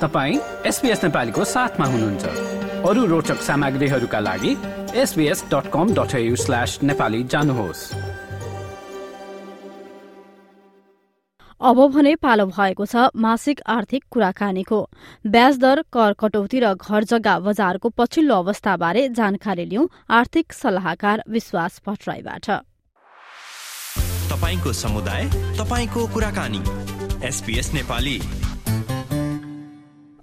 तपाईँ एसपिएस नेपालीको साथमा हुनुहुन्छ। अरू रोचक सामग्रीहरूका लागि SBS dot com dot slash Nepali जानुहोस्। अब भने पालो भएको छ मासिक आर्थिक कुराकानीको। ब्याज दर कर कटौती र घर जग्गा बजारको पछिल्लो अवस्थाबारे जानकारी लिऊ आर्थिक सल्लाहकार विश्वास भट्टराईबाट। तपाईँको समुदाय तपाईँको कुराकानी। एसपीएस नेपाली।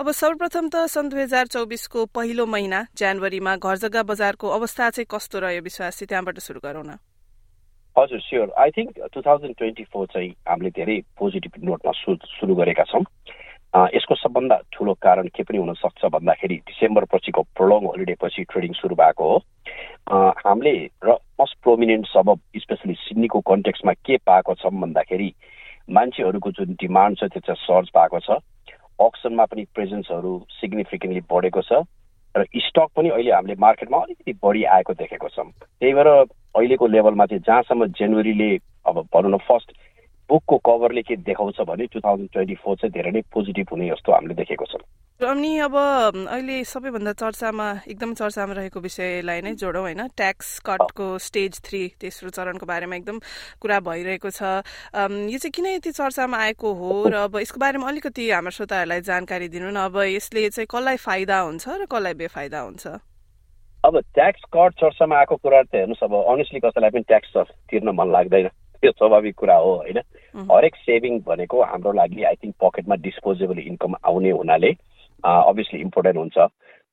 अब सर्वप्रथम त सन् दुई हजार चौबिसको पहिलो महिना जनवरीमा घर जग्गा बजारको अवस्था चाहिँ कस्तो रह्यो विश्वास? त्यहाँबाट सुरु गरौँ न। हजुर sure I think two thousand twenty four चाहिँ हामीले धेरै पोजिटिभ नोटमा सुरु गरेका छौँ। यसको सबभन्दा ठुलो कारण के पनि हुनसक्छ भन्दाखेरि डिसेम्बर पछिको प्रोलङ होलिडे पछि ट्रेडिङ सुरु भएको हो। हामीले र मोस्ट प्रोमिनेन्ट सबब स्पेसली सिडनीको कन्टेक्समा के पाएको छौँ भन्दाखेरि मान्छेहरूको जुन डिमान्ड छ त्यो चाहिँ सर्च भएको छ। अक्सनमा पनि प्रेजेन्सहरू सिग्निफिकेन्टली बढेको छ र स्टक पनि अहिले हामीले मार्केटमा अलिकति बढी आएको देखेको छौँ। त्यही भएर अहिलेको लेभलमा चाहिँ जहाँसम्म जनवरीले अब भनौँ न फर्स्ट बुकको कभरले के देखाउँछ भने टु थाउजन्ड ट्वेन्टी फोर चाहिँ धेरै नै पोजिटिभ हुने जस्तो हामीले देखेको छौँ। अनि अब अहिले सबैभन्दा चर्चामा एकदम चर्चामा रहेको विषयलाई नै जोडौँ होइन? ट्याक्स कटको स्टेज थ्री तेस्रो चरणको बारेमा एकदम कुरा भइरहेको छ। यो चाहिँ किन यति चर्चामा आएको हो? र अब यसको बारेमा अलिकति हाम्रो श्रोताहरूलाई जानकारी दिनु न। अब यसले चाहिँ कसलाई फाइदा हुन्छ र कसलाई बेफाइदा हुन्छ? अब ट्याक्स कट चर्चामा आएको कुरा त हेर्नुहोस् अब अनेस्टली कसैलाई पनि ट्याक्स तिर्न मन लाग्दैन। त्यो स्वाभाविक कुरा हो होइन? हरेक सेभिङ भनेको हाम्रो लागि आई थिङ्क पकेटमा डिस्पोजेबल इन्कम आउने हुनाले अभियसली इम्पोर्टेन्ट हुन्छ।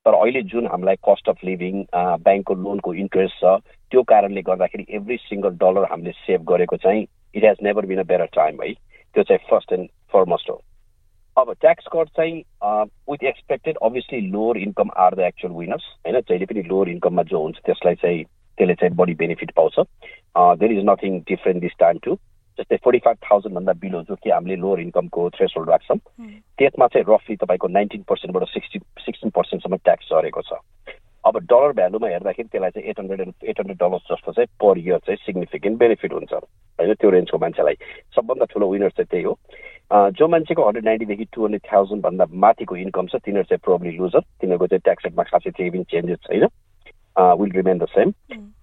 तर अहिले जुन हामीलाई कस्ट अफ लिभिङ ब्याङ्कको लोनको इन्ट्रेस्ट छ त्यो कारणले गर्दाखेरि एभ्री सिङ्गल डलर हामीले सेभ गरेको चाहिँ it has never been a better time है। त्यो चाहिँ फर्स्ट एन्ड फरमोस्ट हो। अब ट्याक्स कट चाहिँ with expected obviously lower income are the actual winners होइन। जहिले पनि लोवर इन्कममा जो हुन्छ त्यसलाई चाहिँ त्यसले चाहिँ बढी बेनिफिट पाउँछ। There is nothing different this time to जस्तै फोर्टी फाइभ थाउजन्डभन्दा बिलो जो कि हामीले लोवर इन्कमको थ्रेस होल्ड राख्छौँ त्यसमा चाहिँ रफली तपाईँको नाइन्टिन पर्सेन्टबाट सिक्सटी सिक्सटिन पर्सेन्टसम्म ट्याक्स झरेको छ। अब डलर भ्यालुमा हेर्दाखेरि त्यसलाई चाहिँ eight hundred and eight hundred dollars जस्तो चाहिँ पर इयर चाहिँ सिग्निफिकेन्ट बेनिफिट हुन्छ। होइन त्यो रेन्जको मान्छेलाई। सबभन्दा ठुलो विनर चाहिँ त्यही हो। जो मान्छेको हन्ड्रेड नाइन्टीदेखि टू हन्ड्रेड थाउजन्डभन्दा माथिको इन्कम छ तिनीहरू चाहिँ प्रोब्ली लुजर तिनीहरूको चाहिँ ट्याक्स रेटमा खासै पनि चेन्जेस छैन। विल रिमेन द सेम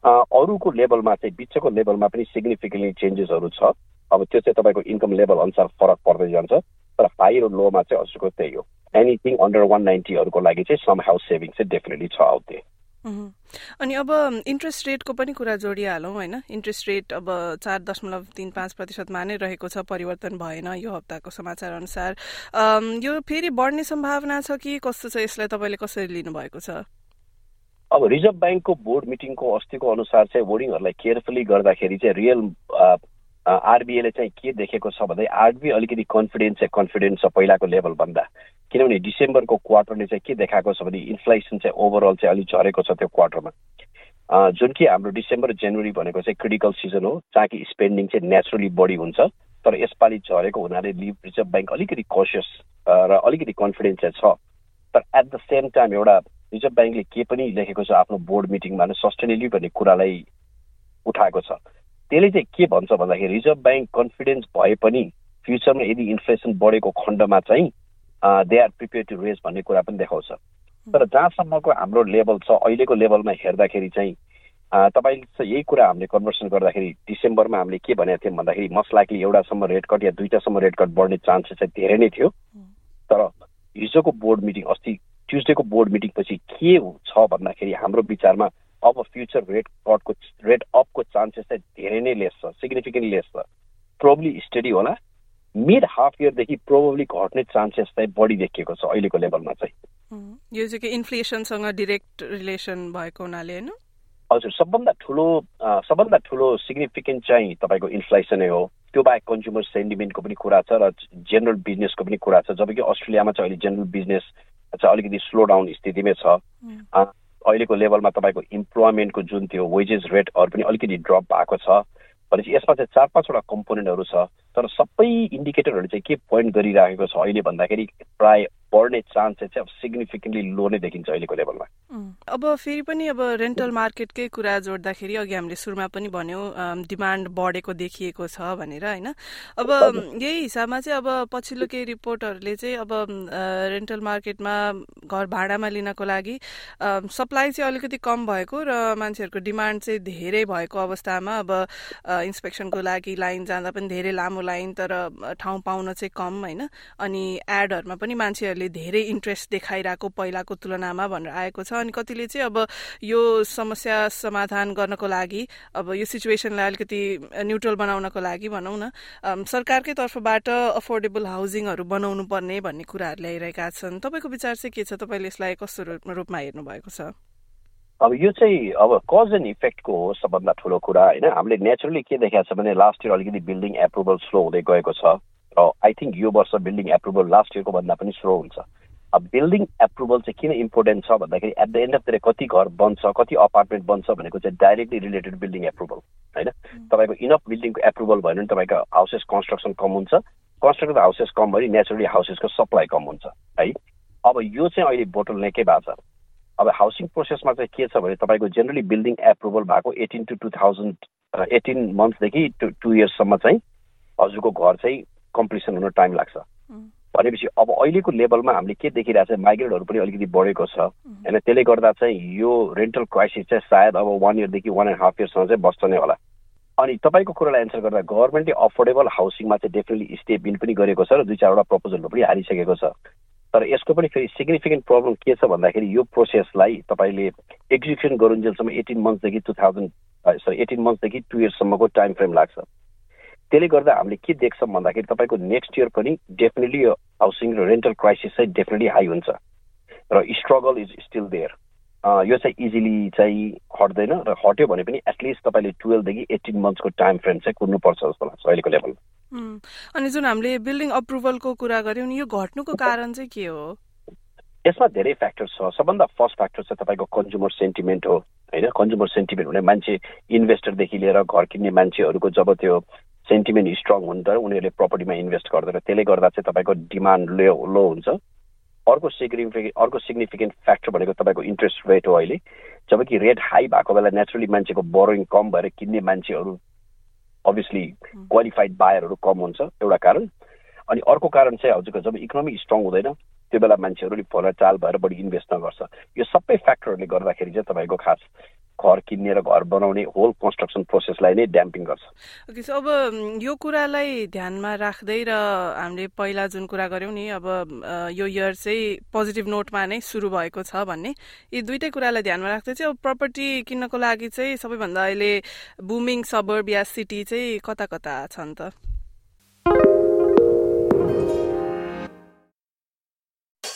अरूको लेभलमा चाहिँ बिचको लेभलमा पनि सिग्निफिकेन्टली चेन्जेसहरू छ। अब त्यो चाहिँ तपाईँको इन्कम लेभल अनुसार फरक पर्दै जान्छ। तर हाई र लोमा चाहिँ हजुरको त्यही हो। एनिथिङ अन्डर वान नाइन्टीहरूको लागि चाहिँ सम हाउस सेभिङ चाहिँ डेफिनेटली छ आउट अनि अब इन्ट्रेस्ट रेटको पनि कुरा जोडिहालौँ होइन? इन्ट्रेस्ट रेट अब चार दशमलव तिन पाँच प्रतिशतमा नै रहेको छ परिवर्तन भएन यो हप्ताको समाचार अनुसार। यो फेरि बढ्ने सम्भावना छ कि कस्तो छ? यसलाई तपाईँले कसरी लिनुभएको छ? अब रिजर्भ ब्याङ्कको बोर्ड मिटिङको अस्तिको अनुसार चाहिँ बोर्डिङहरूलाई केयरफुली गर्दाखेरि चाहिँ रियल आरबिआईले चाहिँ के देखेको छ भन्दा आरबिआई अलिकति कन्फिडेन्स चाहिँ कन्फिडेन्स छ पहिलाको लेभलभन्दा किनभने डिसेम्बरको क्वार्टरले चाहिँ के देखाएको छ भने इन्फ्लेसन चाहिँ ओभरअल चाहिँ अलिक झरेको छ त्यो क्वार्टरमा। जुन कि हाम्रो डिसेम्बर जनवरी भनेको चाहिँ क्रिटिकल सिजन हो जहाँ कि स्पेन्डिङ चाहिँ नेचुरली बढी हुन्छ। तर यसपालि झरेको हुनाले रिजर्भ ब्याङ्क अलिकति कसियस र अलिकति कन्फिडेन्स चाहिँ छ। तर एट द सेम टाइम एउटा रिजर्भ ब्याङ्कले के पनि लेखेको छ आफ्नो बोर्ड मिटिङमा नै सस्टेनेबली भन्ने कुरालाई उठाएको छ। त्यसले चाहिँ के भन्छ भन्दाखेरि रिजर्भ ब्याङ्क कन्फिडेन्स भए पनि फ्युचरमा यदि इन्फ्लेसन बढेको खण्डमा चाहिँ they are prepare to raise भन्ने कुरा पनि देखाउँछ। तर जहाँसम्मको हाम्रो लेभल छ अहिलेको लेभलमा हेर्दाखेरि चाहिँ तपाईँले यही कुरा हामीले कन्भर्सन गर्दाखेरि डिसेम्बरमा हामीले के भनेको थियौँ भन्दाखेरि मस्ट लाइकली एउटासम्म रेट कट या दुईवटासम्म रेट कट बढ्ने चान्सेस चाहिँ धेरै नै थियो। तर हिजोको बोर्ड मिटिङ अस्ति ट्युजडेको बोर्ड मिटिङ पछि के छ भन्दाखेरि हाम्रो विचारमा अब फ्युचर रेट कटको रेट अपको चान्सेस चाहिँ धेरै नै लेस छ सिग्निफिकेन्टली लेस छ। प्रोब्ली स्टडी होला। मिड हाफ इयरदेखि प्रोब्ली घट्ने चान्सेस चाहिँ बढी देखिएको छ अहिलेको लेभलमा चाहिँ। यो चाहिँ इन्फ्लेसनसँग डिरेक्ट रिलेसन भएको हुनाले होइन? हजुर सबभन्दा ठुलो सबभन्दा ठुलो सिग्निफिकेन्ट चाहिँ तपाईँको इन्फ्लेसनै हो। त्यो बाहेक कन्ज्युमर सेन्टिमेन्टको पनि कुरा छ र जेनरल बिजनेसको पनि कुरा छ जबकि अस्ट्रेलियामा चाहिँ अहिले जेनरल बिजनेस चाहिँ अलिकति स्लो डाउन स्थितिमै छ। अहिलेको लेभलमा तपाईँको इम्प्लोइमेन्टको जुन त्यो वेजेस रेटहरू पनि अलिकति ड्रप भएको छ। भनेपछि यसमा चाहिँ चार पाँचवटा कम्पोनेन्टहरू छ तर सबै इन्डिकेटरहरू चाहिँ के पोइन्ट गरिरहेको छ अहिले भन्दाखेरि प्राय बढ्ने चान्स चाहिँ अब सिग्निफिकेन्टली लो नै देखिन्छ अहिलेको लेभलमा। अब फेरि पनि अब रेन्टल मार्केटकै कुरा जोड्दाखेरि अघि हामीले सुरुमा पनि भन्यौँ डिमान्ड बढेको देखिएको छ भनेर होइन? अब यही हिसाबमा चाहिँ अब पछिल्लो केही रिपोर्टहरूले चाहिँ अब रेन्टल मार्केटमा घर भाडामा लिनको लागि सप्लाई चाहिँ अलिकति कम भएको र मान्छेहरूको डिमान्ड चाहिँ धेरै भएको अवस्थामा अब इन्सपेक्सनको लागि लाइन जाँदा पनि धेरै लामो लाइन तर ठाउँ पाउन चाहिँ कम होइन? अनि एडहरूमा पनि मान्छेहरूले धेरै इन्ट्रेस्ट देखाइरहेको पहिलाको तुलनामा भनेर आएको छ अनि कतिले चाहिँ अब यो समस्या समाधान गर्नको लागि अब यो सिचुएसनलाई अलिकति न्युट्रल बनाउनको लागि भनौँ न सरकारकै तर्फबाट अफोर्डेबल हाउसिङहरू बनाउनु पर्ने भन्ने कुराहरू ल्याइरहेका छन्। तपाईँको विचार चाहिँ के छ? तपाईँले यसलाई कस्तो रूपमा हेर्नु भएको छ? अब यो चाहिँ अब कज एन्ड इफेक्टको हो सबभन्दा ठुलो कुरा होइन? हामीले नेचुरली के देखाएको छ भने लास्ट इयर अलिकति बिल्डिङ एप्रुभल स्लो हुँदै गएको छ। आई थिङ्क यो वर्ष बिल्डिङ एप्रुभल लास्ट इयरको भन्दा पनि स्लो हुन्छ अब बिल्डिङ एप्रुभल चाहिँ किन इम्पोर्टेन्ट छ भन्दाखेरि at the end of the कति घर बन्छ कति अपार्टमेन्ट बन्छ भनेको चाहिँ डाइरेक्टली रिलेटेड बिल्डिङ एप्रुभल होइन तपाईँको इनफ बिल्डिङको एप्रुभल भयो भने तपाईँको हाउसेस कन्स्ट्रक्सन कम हुन्छ कन्स्ट्रक्टेड हाउसेस कम भयो नेचुरली हाउसेसको सप्लाई कम हुन्छ है अब यो चाहिँ अहिले बोटल नेकै भएको छ अब हाउसिङ प्रोसेसमा चाहिँ के छ भने तपाईँको जेनरली बिल्डिङ एप्रुभल भएको eighteen to two thousand eighteen मन्थ्सदेखि to two इयर्ससम्म चाहिँ हजुरको घर चाहिँ कम्प्लिसन हुन टाइम लाग्छ। भनेपछि अब अहिलेको लेभलमा हामीले के देखिरहेको छ माइग्रेटहरू पनि अलिकति बढेको छ। होइन त्यसले गर्दा चाहिँ यो रेन्टल क्राइसिस चाहिँ सायद अब वान इयरदेखि वान एन्ड हाफ इयर्ससम्म चाहिँ बस्छ नै होला। अनि तपाईँको कुरालाई एन्सर गर्दा गभर्मेन्टले अफोर्डेबल हाउसिङमा चाहिँ डेफिनेटली स्टेप इन पनि गरेको छ र दुई चारवटा प्रपोजलहरू पनि हारिसकेको छ। तर यसको पनि फेरि सिग्निफिकेन्ट प्रब्लम के छ भन्दाखेरि यो प्रोसेसलाई तपाईँले एक्जिक्युसन गरुन्जेलसम्म एटिन मन्थ्सदेखि टु थाउजन्ड सरी एटिन मन्थ्सदेखि टु इयर्ससम्मको टाइम फ्रेम लाग्छ। त्यसले गर्दा हामीले के देख्छौँ भन्दाखेरि तपाईँको नेक्स्ट इयर पनि डेफिनेटली यो हाउसिङ र रेन्टल क्राइसिस चाहिँ डेफिनेटली हाई हुन्छ। र स्ट्रगल इज स्टिल देयर यो चाहिँ इजिली चाहिँ हट्दैन र हट्यो भने पनि एटलिस्ट तपाईँले टुवेल्भदेखि एटिन मन्थ्सको टाइम फ्रेम चाहिँ कुर्नुपर्छ जस्तो लाग्छ अहिलेको लेभलमा अनि जुन हामीले बिल्डिङ अप्रुभलको कुरा गऱ्यौँ नि यो घट्नुको कारण चाहिँ के हो? यसमा धेरै फ्याक्टर्स छ। सबभन्दा फर्स्ट फ्याक्टर चाहिँ तपाईँको कन्ज्युमर सेन्टिमेन्ट हो होइन? कन्ज्युमर सेन्टिमेन्ट हुने मान्छे इन्भेस्टरदेखि लिएर घर किन्ने मान्छेहरूको जब त्यो सेन्टिमेन्ट स्ट्रङ हुन्छ उनीहरूले प्रपर्टीमा इन्भेस्ट गर्दैन। त्यसले गर्दा चाहिँ तपाईँको डिमान्ड लो लो हुन्छ। अर्को सिग्निफिकेन्ट अर्को सिग्निफिकेन्ट फ्याक्टर भनेको तपाईँको इन्ट्रेस्ट रेट हो अहिले। जबकि रेट हाई भएको बेला नेचुरली मान्छेको बोरोइङ कम भएर किन्ने मान्छेहरू अभियसली क्वालिफाइड बायरहरू कम हुन्छ एउटा कारण। अनि अर्को कारण चाहिँ हजुरको जब इकोनोमी स्ट्रङ हुँदैन त्यो बेला मान्छेहरू अलिक चाल भएर बढी इन्भेस्ट नगर्छ। यो सबै फ्याक्टरहरूले गर्दाखेरि चाहिँ तपाईँको खास घर किन्ने र घर बनाउने होल कन्स्ट्रक्सन प्रोसेसलाई नै ड्याम्पिङ गर्छ। ओके सो अब यो कुरालाई ध्यानमा राख्दै र हामीले पहिला जुन कुरा गऱ्यौँ नि अब यो इयर चाहिँ पोजिटिभ नोटमा नै सुरु भएको छ भन्ने। यी दुइटै कुरालाई ध्यानमा राख्दै चाहिँ अब प्रपर्टी किन्नको लागि चाहिँ सबैभन्दा अहिले बुमिङ सबर्ब या सिटी चाहिँ कता कता छन् त?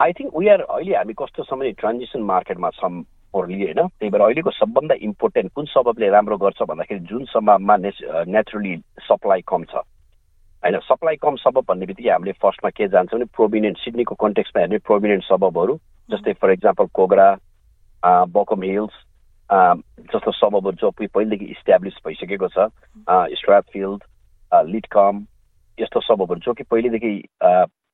I think we are अहिले हामी कस्तो समय ट्रान्जिसन मार्केटमा छौँ ओर्ली होइन? त्यही भएर अहिलेको सबभन्दा इम्पोर्टेन्ट कुन सबबले राम्रो गर्छ भन्दाखेरि जुन समयमा नेच नेचुरली सप्लाई कम छ। होइन सप्लाई कम सबब भन्ने बित्तिकै हामीले फर्स्टमा के जान्छौँ भने प्रोभिनेन्ट सिडनीको कन्टेक्समा हेर्ने प्रोभिनेन्ट सबबहरू जस्तै for example Kogarah Baulkham Hills जस्तो सबबहरू जो पहिलेदेखि इस्ट्याब्लिस भइसकेको छ स्ट्राफिल्ड लिटकम यस्तो सबबहरू जो कि पहिलेदेखि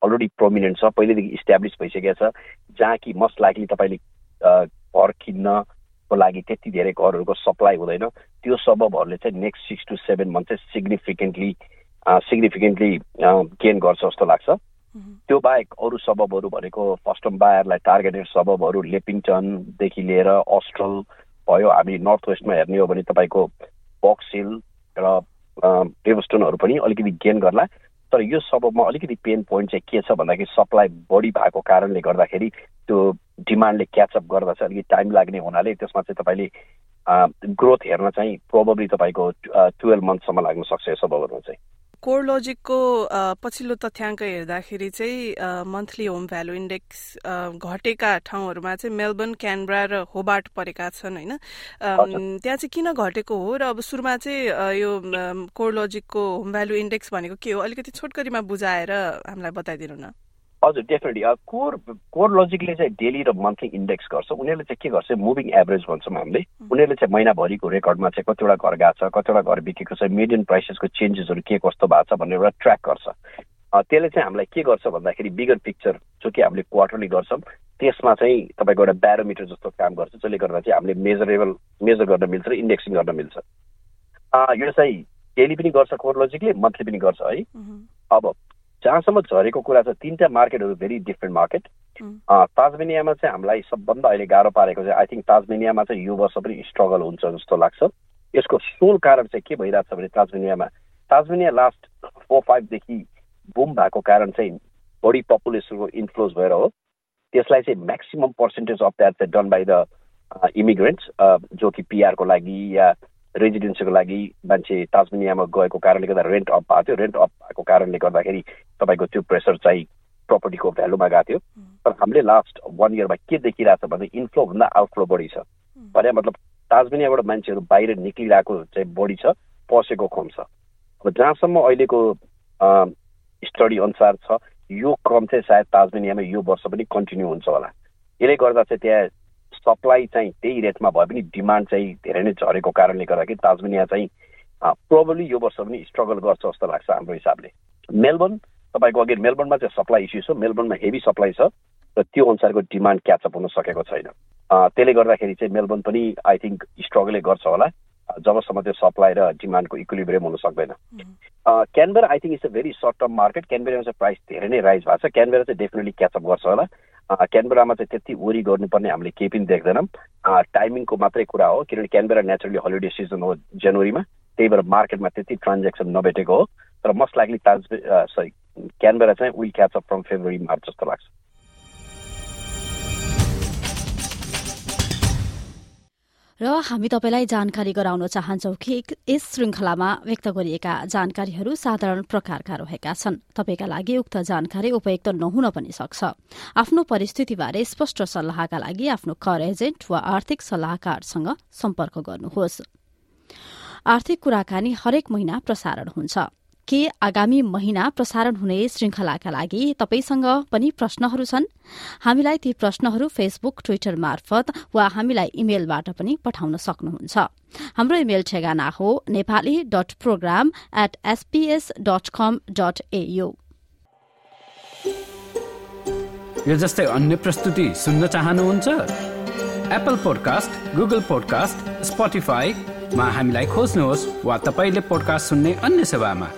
अलरेडी प्रोमिनेन्ट छ पहिलेदेखि इस्ट्याब्लिस भइसकेको छ जहाँ कि मस्ट लाइकली तपाईँले घर किन्नको लागि त्यति धेरै घरहरूको सप्लाई हुँदैन। त्यो सबबहरूले चाहिँ next six to seven month चाहिँ सिग्निफिकेन्टली सिग्निफिकेन्टली गेन गर्छ जस्तो लाग्छ। त्यो बाहेक अरू सबबहरू भनेको फर्स्ट बायरलाई टार्गेटेड सबबहरू लेपिङटनदेखि लिएर अस्ट्रल भयो हामी नर्थ वेस्टमा हेर्ने हो भने तपाईँको बक्सिल र डेभस्टोनहरू पनि अलिकति गेन गर्ला। तर यो सबमा अलिकति पेन पोइन्ट चाहिँ के छ भन्दाखेरि सप्लाई बढी भएको कारणले गर्दाखेरि त्यो डिमान्डले क्याचअप गर्दा चाहिँ अलिकति टाइम लाग्ने हुनाले त्यसमा चाहिँ तपाईँले ग्रोथ हेर्न चाहिँ प्रोबब्ली तपाईँको टुवेल्भ मन्थसम्म लाग्न सक्छ यो सबहरूमा चाहिँ। कोर लजिकको पछिल्लो तथ्याङ्क हेर्दाखेरि चाहिँ मन्थली होम भ्यालु इन्डेक्स घटेका ठाउँहरूमा चाहिँ मेलबर्न क्यानब्रा र होबार्ट परेका छन् होइन? त्यहाँ चाहिँ किन घटेको हो र अब सुरुमा चाहिँ यो कोर लजिकको होम भ्यालु इन्डेक्स भनेको के हो? अलिकति छोटकरीमा बुझाएर हामीलाई बताइदिनु न। हजुर डेफिनेटली कोर कोर लजिकले चाहिँ डेली र मन्थली इन्डेक्स गर्छ उनीहरूले चाहिँ के गर्छ? मुभिङ एभरेज भन्छौँ हामीले। उनीहरूले चाहिँ महिनाभरिको रेकर्डमा चाहिँ कतिवटा घर गएको छ कतिवटा घर बिकेको छ मिडियन प्राइसेसको चेन्जेसहरू के कस्तो भएको छ भनेर एउटा ट्र्याक गर्छ। त्यसले चाहिँ हामीलाई के गर्छ भन्दाखेरि बिगर पिक्चर जो कि हामीले क्वार्टरली गर्छौँ त्यसमा चाहिँ तपाईँको एउटा ब्यारोमिटर जस्तो काम गर्छ जसले गर्दा चाहिँ हामीले मेजरेबल मेजर गर्न मिल्छ र इन्डेक्सिङ गर्न मिल्छ। यो चाहिँ डेली पनि गर्छ कोर लजिकले मन्थली पनि गर्छ है। अब जहाँसम्म झरेको कुरा छ तिनवटा मार्केटहरू भेरी डिफ्रेन्ट मार्केट ताजमेनियामा चाहिँ हामीलाई सबभन्दा अहिले गाह्रो पारेको चाहिँ आई थिङ्क ताजमेनियामा चाहिँ यो वर्ष पनि स्ट्रगल हुन्छ जस्तो लाग्छ। यसको सोल कारण चाहिँ के भइरहेको छ भने ताजमेनियामा ताजमेनिया लास्ट फोर फाइभदेखि बुम भएको कारण चाहिँ बढी पपुलेसनको इन्फ्लुएन्स भएर हो। त्यसलाई चाहिँ म्याक्सिमम् पर्सेन्टेज अफ द्याट चाहिँ डन बाई द इमिग्रेन्ट्स जो कि पिआरको लागि या रेजिडेन्सीको लागि मान्छे ताजमिनियामा गएको कारणले गर्दा रेन्ट अप भएको थियो। रेन्ट अप भएको कारणले गर्दाखेरि तपाईँको त्यो प्रेसर चाहिँ प्रपर्टीको भ्यालुमा गएको थियो। तर हामीले लास्ट वान इयरमा के देखिरहेको छ भने इन्फ्लोभन्दा आउटफ्लो बढी छ। भने मतलब ताजमिनियाबाट मान्छेहरू बाहिर निक्लिरहेको चाहिँ बढी छ पसेको कम छ। अब जहाँसम्म अहिलेको स्टडी अनुसार छ यो क्रम चाहिँ सायद ताजमिनियामा यो वर्ष पनि कन्टिन्यू हुन्छ होला। यसले गर्दा चाहिँ त्यहाँ सप्लाई चाहिँ त्यही रेटमा भए पनि डिमान्ड चाहिँ धेरै नै झरेको कारणले गर्दाखेरि ताजमिनिया चाहिँ प्रोबली यो वर्ष पनि स्ट्रगल गर्छ जस्तो लाग्छ हाम्रो हिसाबले। मेलबर्न तपाईँको अघि मेलबर्नमा चाहिँ सप्लाई इस्यु छ मेलबर्नमा हेभी सप्लाई छ र त्यो अनुसारको डिमान्ड क्याचअप हुन सकेको छैन। त्यसले गर्दाखेरि चाहिँ मेलबर्न पनि आई थिङ्क स्ट्रगलै गर्छ होला। जबसम्म त्यो सप्लाई र डिमान्डको इक्विलिब्रियम हुन सक्दैन। Canberra I think it's a very short term market क्यानबेरामा चाहिँ प्राइस धेरै नै राइज भएको छ। क्यानबेरा चाहिँ डेफिनेटली क्याचअप गर्छ होला। क्यानबेरामा चाहिँ त्यति वरि गर्नुपर्ने हामीले केही पनि देख्दैनौँ टाइमिङको मात्रै कुरा हो किनभने क्यानबेरा नेचुरली हलिडे सिजन हो जनवरीमा त्यही भएर मार्केटमा त्यति ट्रान्जेक्सन नभेटेको हो तर most likely Tas sorry Canberra चाहिँ will catch up from February March जस्तो लाग्छ र हामी तपाईँलाई जानकारी गराउन चाहन्छौ कि यस श्रृंखलामा व्यक्त गरिएका जानकारीहरू साधारण प्रकारका रहेका छन्। तपाईँका लागि उक्त जानकारी उपयुक्त नहुन पनि सक्छ। आफ्नो परिस्थितिबारे स्पष्ट सल्लाहका लागि आफ्नो कर एजेन्ट वा आर्थिक सल्लाहकारसँग सम्पर्क गर्नुहोस्। आर्थिक कुराकानी हरेक महिना प्रसारण हुन्छ। के आगामी महिना प्रसारण हुने श्रृंखलाका लागि तपाईसँग पनि प्रश्नहरू छन्? हामीलाई ती प्रश्नहरू फेसबुक ट्विटर मार्फत वा हामीलाई इमेलबाट पनि पठाउन सक्नुहुन्छ। हाम्रो इमेल ठेगाना हो Nepali dot program at SBS dot com dot AU यो जस्तै अन्य प्रस्तुति सुन्न चाहनुहुन्छ? एप्पल पोडकास्ट गुगल पोडकास्ट स्पोटिफाईमा हामीलाई खोज्नुहोस् वा तपाईँले पोडकास्ट सुन्ने अन्य सेवामा